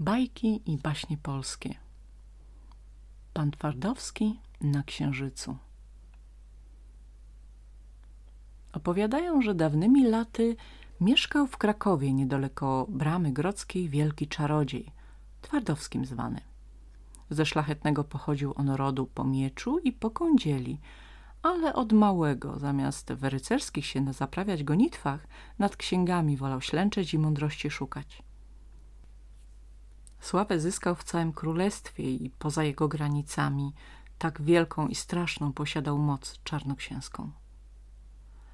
Bajki i baśnie polskie Pan Twardowski na Księżycu Opowiadają, że dawnymi laty mieszkał w Krakowie niedaleko Bramy Grodzkiej wielki czarodziej, Twardowskim zwany. Ze szlachetnego pochodził on rodu po mieczu i po kądzieli, ale od małego, zamiast w rycerskich się zaprawiać gonitwach, nad księgami wolał ślęczeć i mądrości szukać. Sławę zyskał w całym królestwie i poza jego granicami. Tak wielką i straszną posiadał moc czarnoksięską.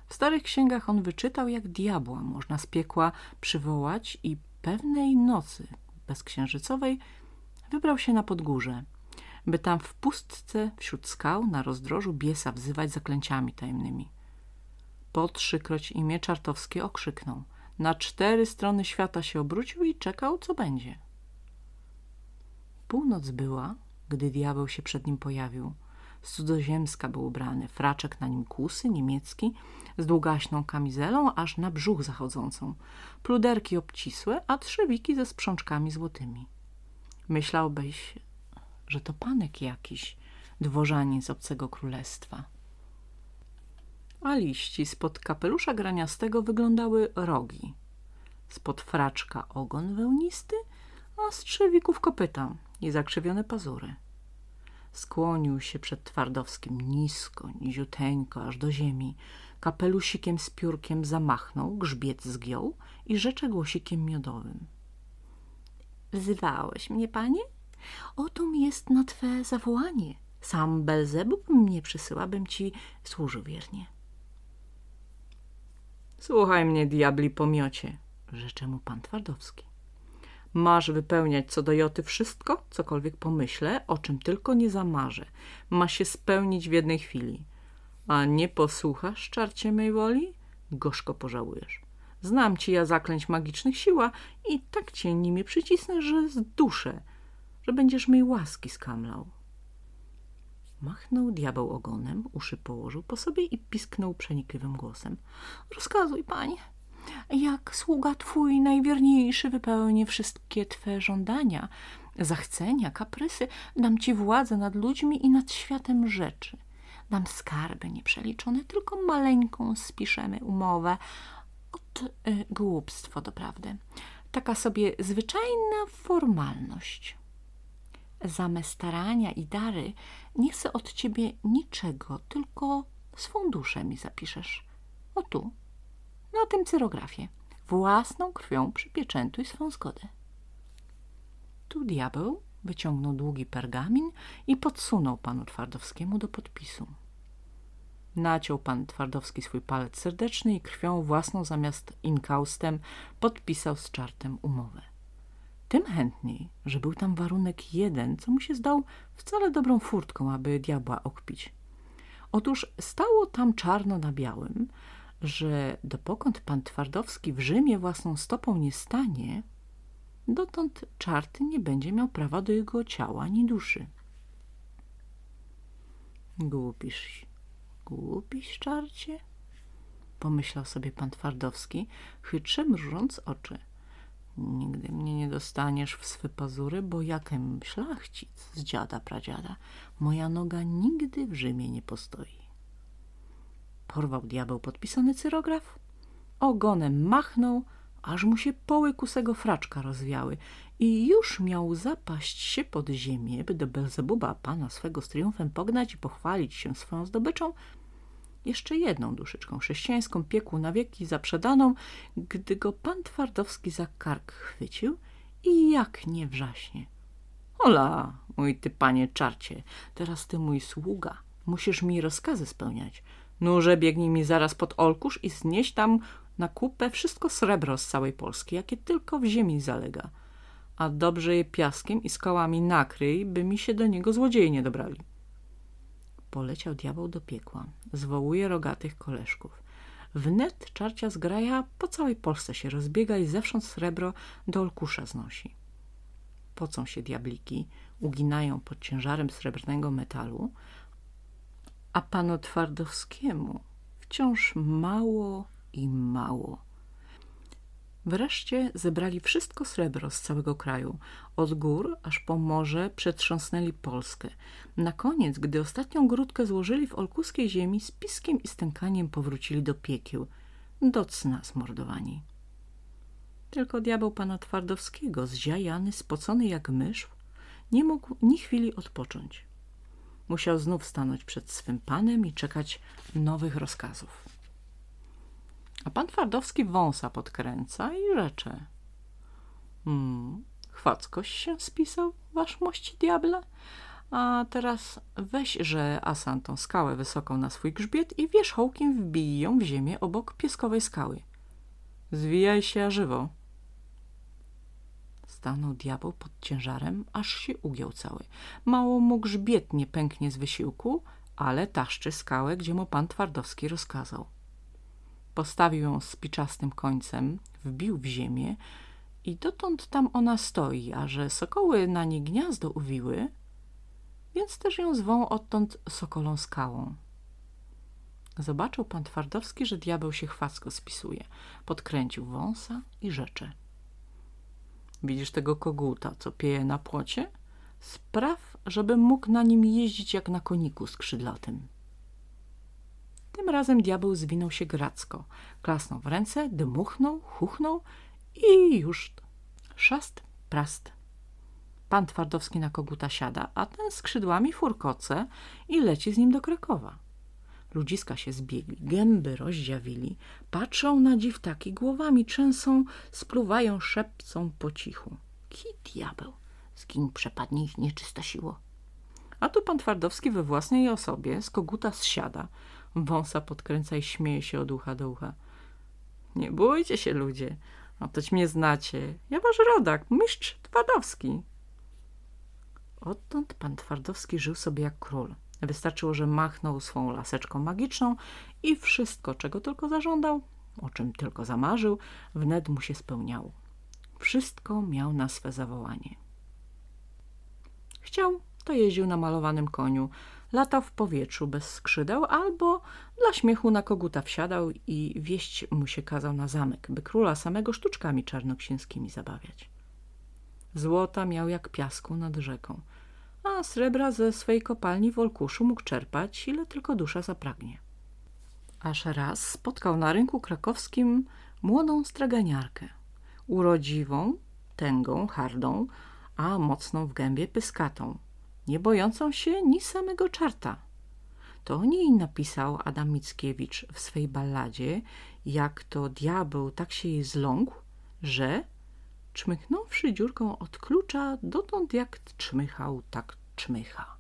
W starych księgach on wyczytał, jak diabła można z piekła przywołać i pewnej nocy bezksiężycowej wybrał się na podgórze, by tam w pustce wśród skał na rozdrożu biesa wzywać zaklęciami tajemnymi. Po trzykroć imię czartowskie okrzyknął. Na cztery strony świata się obrócił i czekał, co będzie. Północ była, gdy diabeł się przed nim pojawił. Z cudzoziemska był ubrany, fraczek na nim kusy, niemiecki, z długaśną kamizelą, aż na brzuch zachodzącą, pluderki obcisłe, a trzewiki ze sprzączkami złotymi. Myślałbyś, że to panek jakiś, dworzanin z obcego królestwa. A liści spod kapelusza graniastego wyglądały rogi, spod fraczka ogon wełnisty, a z trzewików kopyta i zakrzywione pazury. Skłonił się przed Twardowskim nisko, niziuteńko, aż do ziemi. Kapelusikiem z piórkiem zamachnął, grzbiet zgiął i rzecze głosikiem miodowym. Wzywałeś mnie, panie? Oto mi jest na twe zawołanie. Sam Belzebub mnie przysyła, bym ci służył wiernie. Słuchaj mnie, diabli pomiocie, rzecze mu pan Twardowski. Masz wypełniać co do joty wszystko, cokolwiek pomyślę, o czym tylko nie zamarzę. Ma się spełnić w jednej chwili. A nie posłuchasz, czarcie mej woli? Gorzko pożałujesz. Znam ci ja zaklęć magicznych siła i tak cię nimi przycisnę, że zduszę, że będziesz mej łaski skamlał. Machnął diabeł ogonem, uszy położył po sobie i pisknął przenikliwym głosem. Rozkazuj, panie, jak sługa twój najwierniejszy wypełni wszystkie twe żądania, zachcenia, kaprysy, dam ci władzę nad ludźmi i nad światem rzeczy. Dam skarby nieprzeliczone, tylko maleńką spiszemy umowę. Ot y, głupstwo doprawdy. Taka sobie zwyczajna formalność. Za me starania i dary nie chcę od ciebie niczego, tylko swą duszę mi zapiszesz. O tu, na tym cyrografie. Własną krwią przypieczętuj swą zgodę. Tu diabeł wyciągnął długi pergamin i podsunął panu Twardowskiemu do podpisu. Naciął pan Twardowski swój palec serdeczny i krwią własną zamiast inkaustem podpisał z czartem umowę. Tym chętniej, że był tam warunek jeden, co mu się zdał wcale dobrą furtką, aby diabła okpić. Otóż stało tam czarno na białym, że dopokąd pan Twardowski w Rzymie własną stopą nie stanie, dotąd czarty nie będzie miał prawa do jego ciała ani duszy. Głupisz, głupisz, czarcie? Pomyślał sobie pan Twardowski, chytrze mrużąc oczy. Nigdy mnie nie dostaniesz w swe pazury, bo jakem szlachcic z dziada pradziada, moja noga nigdy w Rzymie nie postoi. Porwał diabeł podpisany cyrograf, ogonem machnął, aż mu się poły kusego fraczka rozwiały i już miał zapaść się pod ziemię, by do Belzebuba pana swego z triumfem pognać i pochwalić się swoją zdobyczą, jeszcze jedną duszyczką chrześcijańską piekł na wieki zaprzedaną, gdy go pan Twardowski za kark chwycił i jak nie wrzaśnie. Ola, mój ty panie czarcie, teraz ty mój sługa, musisz mi rozkazy spełniać. Nurze biegnij mi zaraz pod Olkusz i znieść tam na kupę wszystko srebro z całej Polski, jakie tylko w ziemi zalega. A dobrze je piaskiem i skałami nakryj, by mi się do niego złodzieje nie dobrali. Poleciał diabeł do piekła. Zwołuje rogatych koleżków. Wnet czarcia zgraja po całej Polsce się rozbiega i zewsząd srebro do Olkusza znosi. Pocą się diabliki, uginają pod ciężarem srebrnego metalu, a panu Twardowskiemu wciąż mało i mało. Wreszcie zebrali wszystko srebro z całego kraju. Od gór aż po morze przetrząsnęli Polskę. Na koniec, gdy ostatnią grudkę złożyli w olkuskiej ziemi, z piskiem i stękaniem powrócili do piekieł, do cna zmordowani. Tylko diabeł pana Twardowskiego, zziajany, spocony jak mysz, nie mógł ni chwili odpocząć. Musiał znów stanąć przed swym panem i czekać nowych rozkazów. A pan Twardowski wąsa podkręca i rzecze. Hmm, chwackoś się spisał, wasz mości diable? A teraz weź, że Asan tą skałę wysoką na swój grzbiet i wierzchołkiem wbij ją w ziemię obok pieskowej skały. Zwijaj się a żywo. Stanął diabeł pod ciężarem, aż się ugiął cały. Mało mu grzbiet nie pęknie z wysiłku, ale taszczy skałę, gdzie mu pan Twardowski rozkazał. Postawił ją spiczastym końcem, wbił w ziemię i dotąd tam ona stoi, a że sokoły na nie gniazdo uwiły, więc też ją zwą odtąd sokolą skałą. Zobaczył pan Twardowski, że diabeł się chwacko spisuje. Podkręcił wąsa i rzecze. Widzisz tego koguta, co pieje na płocie? Spraw, żebym mógł na nim jeździć jak na koniku skrzydlatym. Tym razem diabeł zwinął się gracko. Klasnął w ręce, dmuchnął, chuchnął i już szast, prast. Pan Twardowski na koguta siada, a ten skrzydłami furkoce i leci z nim do Krakowa. Ludziska się zbiegli, gęby rozdziawili, patrzą na dziwtaki, głowami trzęsą, spluwają, szepcą po cichu. Ki diabeł, zgiń przepadnie ich nieczysta siło. A tu pan Twardowski we własnej osobie z koguta zsiada, wąsa podkręca i śmieje się od ucha do ucha. Nie bójcie się ludzie, no toć mnie znacie. Ja wasz rodak, mistrz Twardowski. Odtąd pan Twardowski żył sobie jak król. Wystarczyło, że machnął swą laseczką magiczną i wszystko, czego tylko zażądał, o czym tylko zamarzył, wnet mu się spełniało. Wszystko miał na swe zawołanie. Chciał, to jeździł na malowanym koniu, latał w powietrzu bez skrzydeł albo dla śmiechu na koguta wsiadał i wieść mu się kazał na zamek, by króla samego sztuczkami czarnoksięskimi zabawiać. Złota miał jak piasku nad rzeką – a srebra ze swej kopalni w Olkuszu mógł czerpać, ile tylko dusza zapragnie. Aż raz spotkał na rynku krakowskim młodą straganiarkę, urodziwą, tęgą, hardą, a mocną w gębie pyskatą, nie bojącą się ni samego czarta. To o niej napisał Adam Mickiewicz w swej balladzie, jak to diabeł tak się jej zląkł, że czmychnąwszy dziurką od klucza, dotąd jak czmychał, tak czmycha.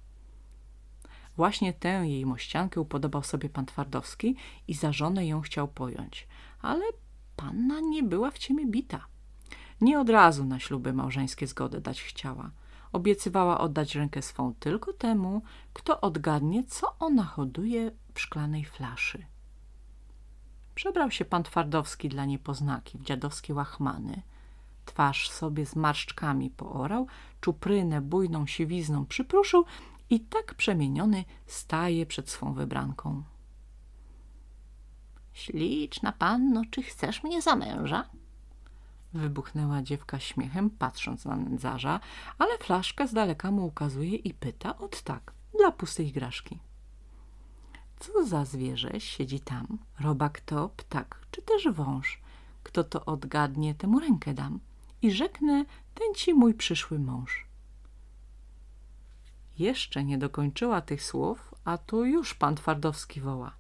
Właśnie tę jej mościankę upodobał sobie pan Twardowski i za żonę ją chciał pojąć, ale panna nie była w ciemię bita. Nie od razu na śluby małżeńskie zgodę dać chciała. Obiecywała oddać rękę swą tylko temu, kto odgadnie, co ona hoduje w szklanej flaszy. Przebrał się pan Twardowski dla niepoznaki w dziadowskie łachmany – Twarz sobie z marszczkami poorał, czuprynę bujną siwizną przypruszył i tak przemieniony staje przed swą wybranką. Śliczna panno, czy chcesz mnie za męża? Wybuchnęła dziewka śmiechem, patrząc na nędzarza, ale flaszka z daleka mu ukazuje i pyta od tak, dla pustej graszki. Co za zwierzę siedzi tam? Robak to, ptak, czy też wąż? Kto to odgadnie, temu rękę dam i rzeknę, ten ci mój przyszły mąż. Jeszcze nie dokończyła tych słów, a tu już pan Twardowski woła.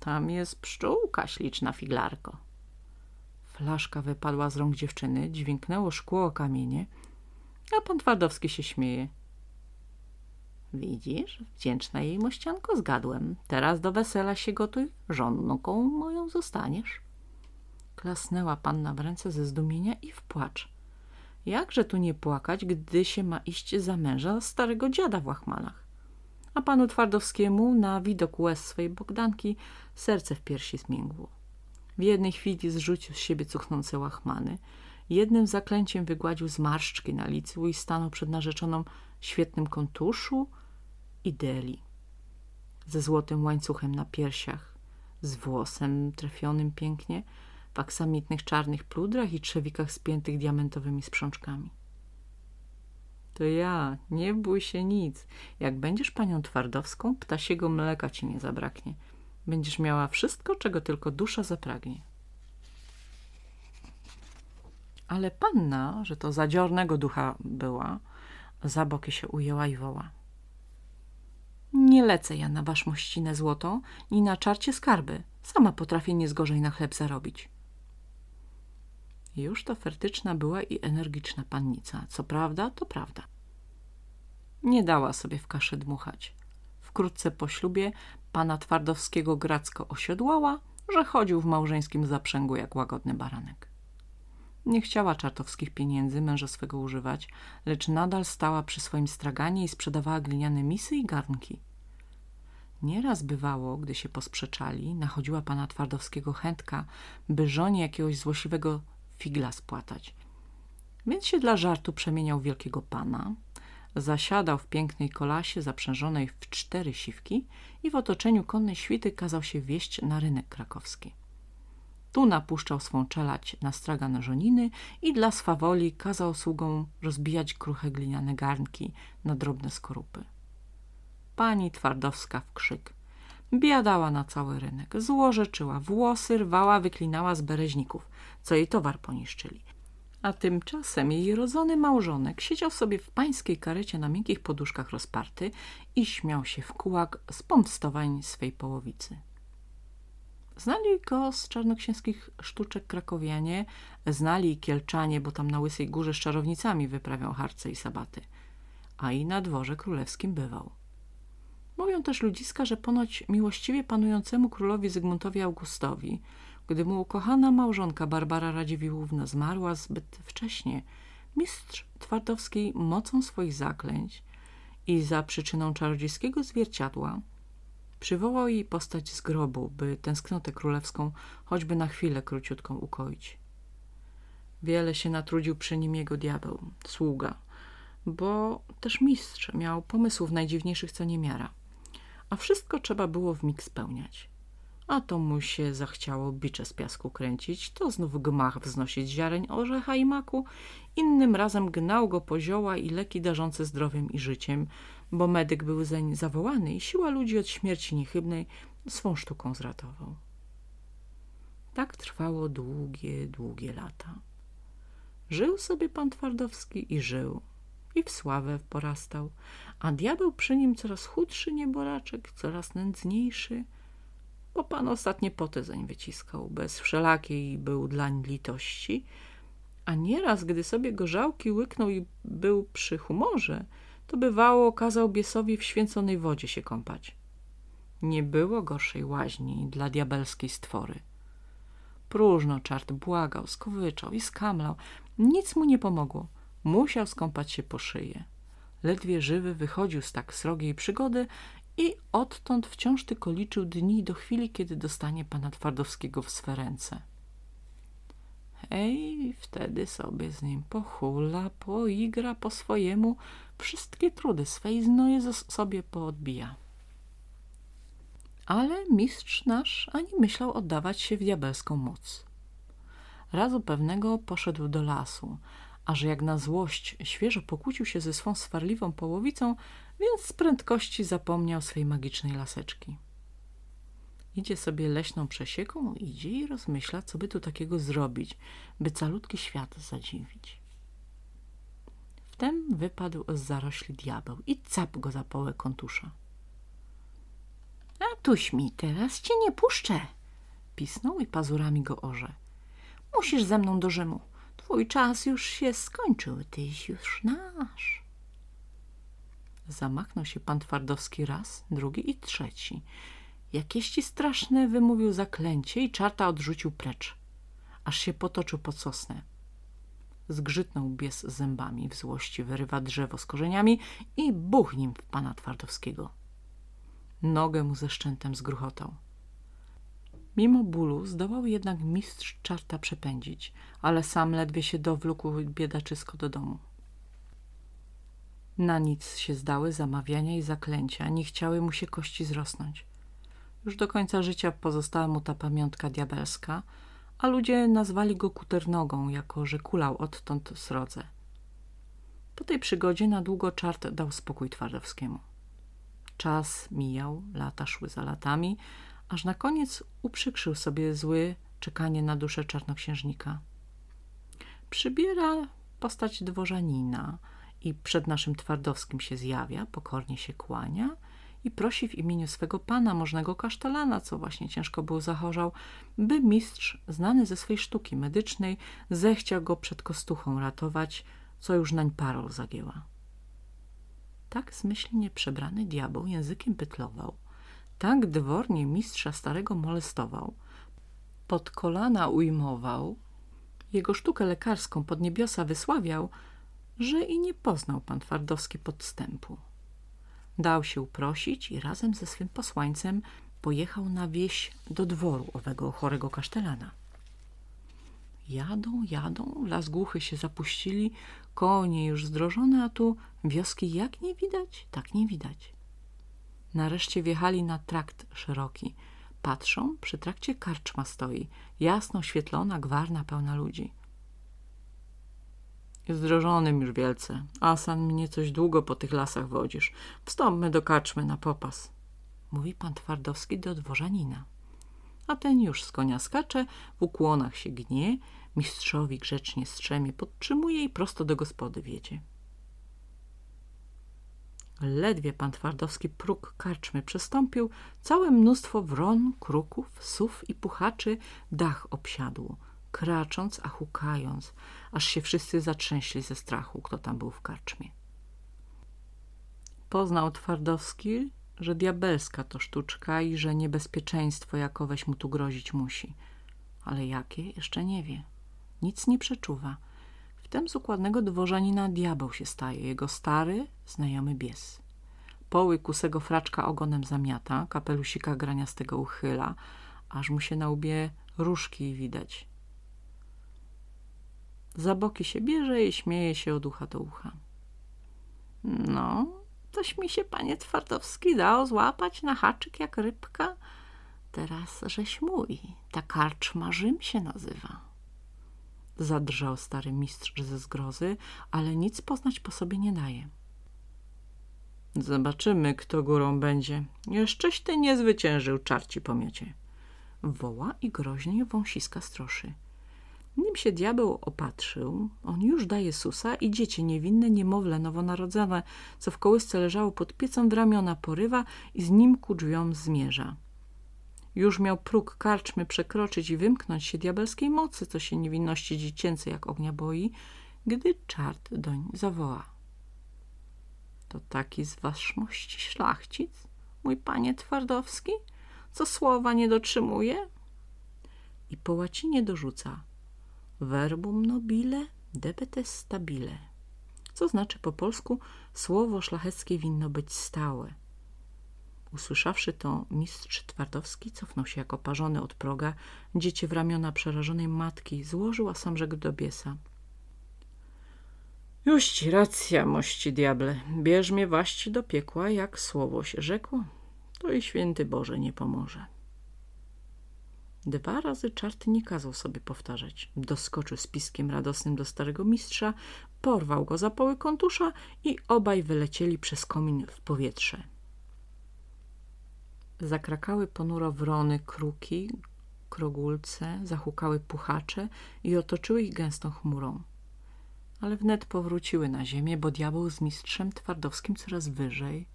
Tam jest pszczółka, śliczna figlarko. Flaszka wypadła z rąk dziewczyny, dźwięknęło szkło o kamienie, a pan Twardowski się śmieje. Widzisz, wdzięczna jej mościanko zgadłem. Teraz do wesela się gotuj, żonką moją zostaniesz. Klasnęła panna w ręce ze zdumienia i w płacz. Jakże tu nie płakać, gdy się ma iść za męża starego dziada w łachmanach? A panu Twardowskiemu na widok łez swej Bogdanki serce w piersi zmięgło. W jednej chwili zrzucił z siebie cuchnące łachmany, jednym zaklęciem wygładził zmarszczki na licu i stanął przed narzeczoną świetnym kontuszu i deli. Ze złotym łańcuchem na piersiach, z włosem trafionym pięknie, w aksamitnych czarnych pludrach i trzewikach spiętych diamentowymi sprzączkami. To ja, nie bój się nic. Jak będziesz panią Twardowską, ptasiego mleka ci nie zabraknie. Będziesz miała wszystko, czego tylko dusza zapragnie. Ale panna, że to zadziornego ducha była, za boki się ujęła i woła. Nie lecę ja na wasz mościnę złotą, ni na czarcie skarby. Sama potrafię niezgorzej na chleb zarobić. Już to fertyczna była i energiczna pannica. Co prawda, to prawda. Nie dała sobie w kaszę dmuchać. Wkrótce po ślubie pana Twardowskiego Gracko osiodłała, że chodził w małżeńskim zaprzęgu jak łagodny baranek. Nie chciała czartowskich pieniędzy męża swego używać, lecz nadal stała przy swoim straganie i sprzedawała gliniane misy i garnki. Nieraz bywało, gdy się posprzeczali, nachodziła pana Twardowskiego chętka, by żonie jakiegoś złośliwego figla spłatać. Więc się dla żartu przemieniał wielkiego pana, zasiadał w pięknej kolasie zaprzężonej w cztery siwki i w otoczeniu konnej świty kazał się wieść na rynek krakowski. Tu napuszczał swą czelać na stragan żoniny i dla swawoli kazał sługom rozbijać kruche gliniane garnki na drobne skorupy. Pani Twardowska w krzyk. Biadała na cały rynek, złorzeczyła, włosy rwała, wyklinała z bereźników, co jej towar poniszczyli. A tymczasem jej rodzony małżonek siedział sobie w pańskiej karecie na miękkich poduszkach rozparty i śmiał się w kułak z pomstowań swej połowicy. Znali go z czarnoksięskich sztuczek krakowianie, znali kielczanie, bo tam na Łysej Górze z czarownicami wyprawiał harce i sabaty, a i na dworze królewskim bywał. Mówią też ludziska, że ponoć miłościwie panującemu królowi Zygmuntowi Augustowi, gdy mu ukochana małżonka Barbara Radziwiłłówna zmarła zbyt wcześnie, mistrz Twardowskiej mocą swoich zaklęć i za przyczyną czarodziejskiego zwierciadła Przywołał jej postać z grobu, by tęsknotę królewską choćby na chwilę króciutką ukoić. Wiele się natrudził przy nim jego diabeł, sługa, bo też mistrz miał pomysłów najdziwniejszych co niemiara, a wszystko trzeba było w mig spełniać. A to mu się zachciało bicze z piasku kręcić, to znów gmach wznosić ziareń orzecha i maku, innym razem gnał go po zioła i leki darzące zdrowiem i życiem, bo medyk był zeń zawołany i siła ludzi od śmierci niechybnej swą sztuką zratował. Tak trwało długie, długie lata. Żył sobie pan Twardowski i żył, i w sławę porastał, a diabeł przy nim coraz chudszy nieboraczek, coraz nędzniejszy, bo pan ostatnie poty zeń wyciskał, bez wszelakiej był dlań litości, a nieraz, gdy sobie gorzałki łyknął i był przy humorze, to bywało kazał biesowi w święconej wodzie się kąpać. Nie było gorszej łaźni dla diabelskiej stwory. Próżno czart błagał, skowyczał i skamlał. Nic mu nie pomogło. Musiał skąpać się po szyję. Ledwie żywy wychodził z tak srogiej przygody i odtąd wciąż tylko liczył dni do chwili, kiedy dostanie pana Twardowskiego w swe ręce. Ej, wtedy sobie z nim pochula, poigra po swojemu, wszystkie trudy swej znoje sobie poodbija. Ale mistrz nasz ani myślał oddawać się w diabelską moc. Razu pewnego poszedł do lasu, a że jak na złość świeżo pokłócił się ze swą swarliwą połowicą, więc z prędkości zapomniał swej magicznej laseczki. Idzie sobie leśną przesieką, idzie i rozmyśla, co by tu takiego zrobić, by calutki świat zadziwić. Wtem wypadł z zarośli diabeł i cap go za połę kontusza. – A tuś mi, teraz cię nie puszczę! – pisnął i pazurami go orze. – Musisz ze mną do Rzymu. Twój czas już się skończył, tyś już nasz. Zamachnął się pan Twardowski raz, drugi i trzeci – Jakieści straszne wymówił zaklęcie i czarta odrzucił precz, aż się potoczył pod sosnę. Zgrzytnął bies zębami, w złości wyrywa drzewo z korzeniami i buch nim w pana Twardowskiego. Nogę mu ze szczętem zgruchotał. Mimo bólu zdołał jednak mistrz czarta przepędzić, ale sam ledwie się dowlókł biedaczysko do domu. Na nic się zdały zamawiania i zaklęcia, nie chciały mu się kości zrosnąć. Już do końca życia pozostała mu ta pamiątka diabelska, a ludzie nazwali go kuternogą, jako że kulał odtąd srodze. Po tej przygodzie na długo czart dał spokój Twardowskiemu. Czas mijał, lata szły za latami, aż na koniec uprzykrzył sobie zły czekanie na duszę czarnoksiężnika. Przybiera postać dworzanina i przed naszym Twardowskim się zjawia, pokornie się kłania i prosi w imieniu swego pana, możnego kasztelana, co właśnie ciężko był zachorzał, by mistrz, znany ze swej sztuki medycznej, zechciał go przed kostuchą ratować, co już nań parol zagięła. Tak zmyślnie przebrany diabeł językiem pytlował, tak dwornie mistrza starego molestował, pod kolana ujmował, jego sztukę lekarską pod niebiosa wysławiał, że i nie poznał pan Twardowski podstępu. Dał się uprosić i razem ze swym posłańcem pojechał na wieś do dworu owego chorego kasztelana. Jadą, jadą, las głuchy się zapuścili, konie już zdrożone, a tu wioski jak nie widać, tak nie widać. Nareszcie wjechali na trakt szeroki. Patrzą, przy trakcie karczma stoi, jasno oświetlona, gwarna, pełna ludzi. Zdrożonym już wielce. Asan mnie coś długo po tych lasach wodzisz. Wstąpmy do karczmy na popas. Mówi pan Twardowski do dworzanina. A ten już z konia skacze, w ukłonach się gnie, mistrzowi grzecznie strzemie, podtrzymuje i prosto do gospody wiedzie. Ledwie pan Twardowski próg karczmy przestąpił, całe mnóstwo wron, kruków, sów i puchaczy dach obsiadło, kracząc, a hukając, aż się wszyscy zatrzęśli ze strachu, kto tam był w karczmie. Poznał Twardowski, że diabelska to sztuczka i że niebezpieczeństwo jakoweś mu tu grozić musi. Ale jakie, jeszcze nie wie. Nic nie przeczuwa. Wtem z układnego dworzanina diabeł się staje, jego stary, znajomy bies. Poły kusego fraczka ogonem zamiata, kapelusika graniastego uchyla, aż mu się na łbie różki widać. Za boki się bierze i śmieje się od ucha do ucha. No, toś mi się, panie Twardowski, dał złapać na haczyk jak rybka. Teraz żeś mój, ta karczma Rzym się nazywa. Zadrżał stary mistrz ze zgrozy, ale nic poznać po sobie nie daje. Zobaczymy, kto górą będzie. Jeszcześ ty nie zwyciężył czarci pomiocie. Woła i groźnie wąsiska stroszy. Nim się diabeł opatrzył, on już daje susa i dziecię niewinne niemowlę nowonarodzone, co w kołysce leżało pod piecą w ramiona porywa i z nim ku drzwiom zmierza. Już miał próg karczmy przekroczyć i wymknąć się diabelskiej mocy, co się niewinności dziecięcej jak ognia boi, gdy czart doń zawoła. To taki z waszmości szlachcic, mój panie Twardowski, co słowa nie dotrzymuje? I po łacinie dorzuca verbum nobile debete stabile, co znaczy po polsku słowo szlacheckie winno być stałe. Usłyszawszy to, mistrz Twardowski cofnął się jako parzony od proga, dziecię w ramiona przerażonej matki złożył, a sam rzekł do biesa. Już ci racja, mości diable, bierz mnie waść do piekła, jak słowo się rzekło, to i święty Boże nie pomoże. Dwa razy czart nie kazał sobie powtarzać. Doskoczył z piskiem radosnym do starego mistrza, porwał go za poły kontusza i obaj wylecieli przez komin w powietrze. Zakrakały ponuro wrony, kruki, krogulce, zahukały puchacze i otoczyły ich gęstą chmurą. Ale wnet powróciły na ziemię, bo diabeł z mistrzem Twardowskim coraz wyżej,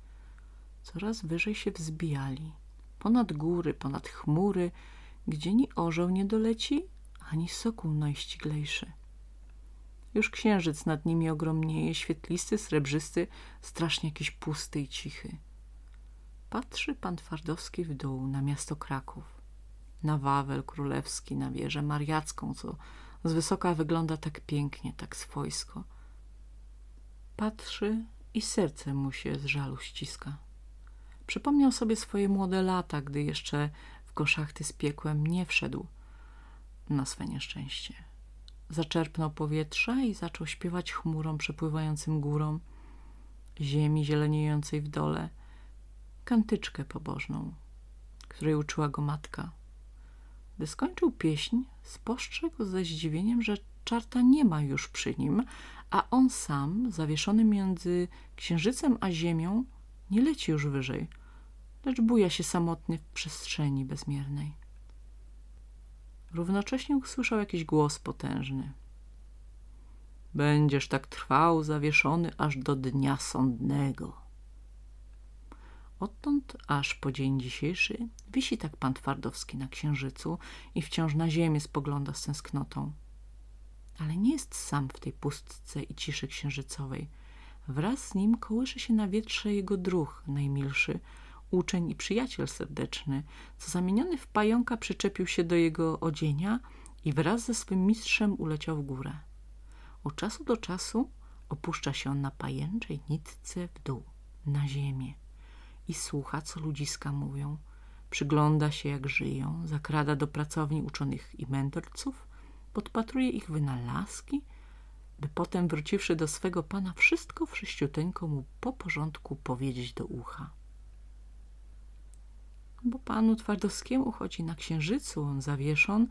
coraz wyżej się wzbijali. Ponad góry, ponad chmury, gdzie ni orzeł nie doleci, ani sokół najściglejszy. Już księżyc nad nimi ogromnieje, świetlisty, srebrzysty, strasznie jakiś pusty i cichy. Patrzy pan Twardowski w dół na miasto Kraków, na Wawel Królewski, na wieżę mariacką, co z wysoka wygląda tak pięknie, tak swojsko. Patrzy i serce mu się z żalu ściska. Przypomniał sobie swoje młode lata, gdy jeszcze w goszachty z piekłem nie wszedł na swe nieszczęście. Zaczerpnął powietrza i zaczął śpiewać chmurą przepływającym górą, ziemi zieleniejącej w dole – kantyczkę pobożną, której uczyła go matka. Gdy skończył pieśń, spostrzegł ze zdziwieniem, że czarta nie ma już przy nim, a on sam, zawieszony między księżycem a ziemią, nie leci już wyżej, lecz buja się samotnie w przestrzeni bezmiernej. Równocześnie usłyszał jakiś głos potężny. Będziesz tak trwał zawieszony aż do dnia sądnego. Odtąd aż po dzień dzisiejszy wisi tak pan Twardowski na księżycu i wciąż na ziemię spogląda z tęsknotą. Ale nie jest sam w tej pustce i ciszy księżycowej. Wraz z nim kołysze się na wietrze jego druh najmilszy, uczeń i przyjaciel serdeczny, co zamieniony w pająka przyczepił się do jego odzienia i wraz ze swym mistrzem uleciał w górę. Od czasu do czasu opuszcza się on na pajęczej nitce w dół, na ziemię i słucha, co ludziska mówią. Przygląda się, jak żyją, zakrada do pracowni uczonych i mędrców, podpatruje ich wynalazki, by potem wróciwszy do swego pana wszystko wszyściuteńko mu po porządku powiedzieć do ucha. Bo panu Twardowskiemu chodzi na księżycu, on zawieszon,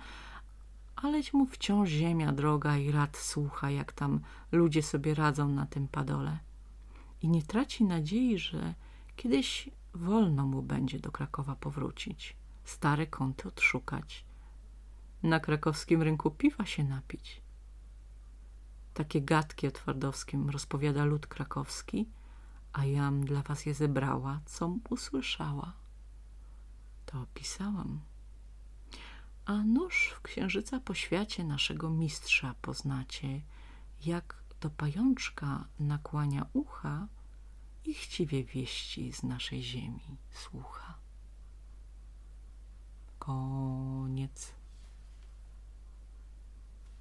aleć mu wciąż ziemia droga i rad słucha, jak tam ludzie sobie radzą na tym padole. I nie traci nadziei, że Kiedyś wolno mu będzie do Krakowa powrócić, stare kąty odszukać, na krakowskim rynku piwa się napić. Takie gadki o Twardowskim rozpowiada lud krakowski, a jam dla was je zebrała, com usłyszała. To opisałam. A nóż w księżyca po świecie naszego mistrza poznacie, jak do pajączka nakłania ucha, i chciwie wieści z naszej ziemi słucha. Koniec.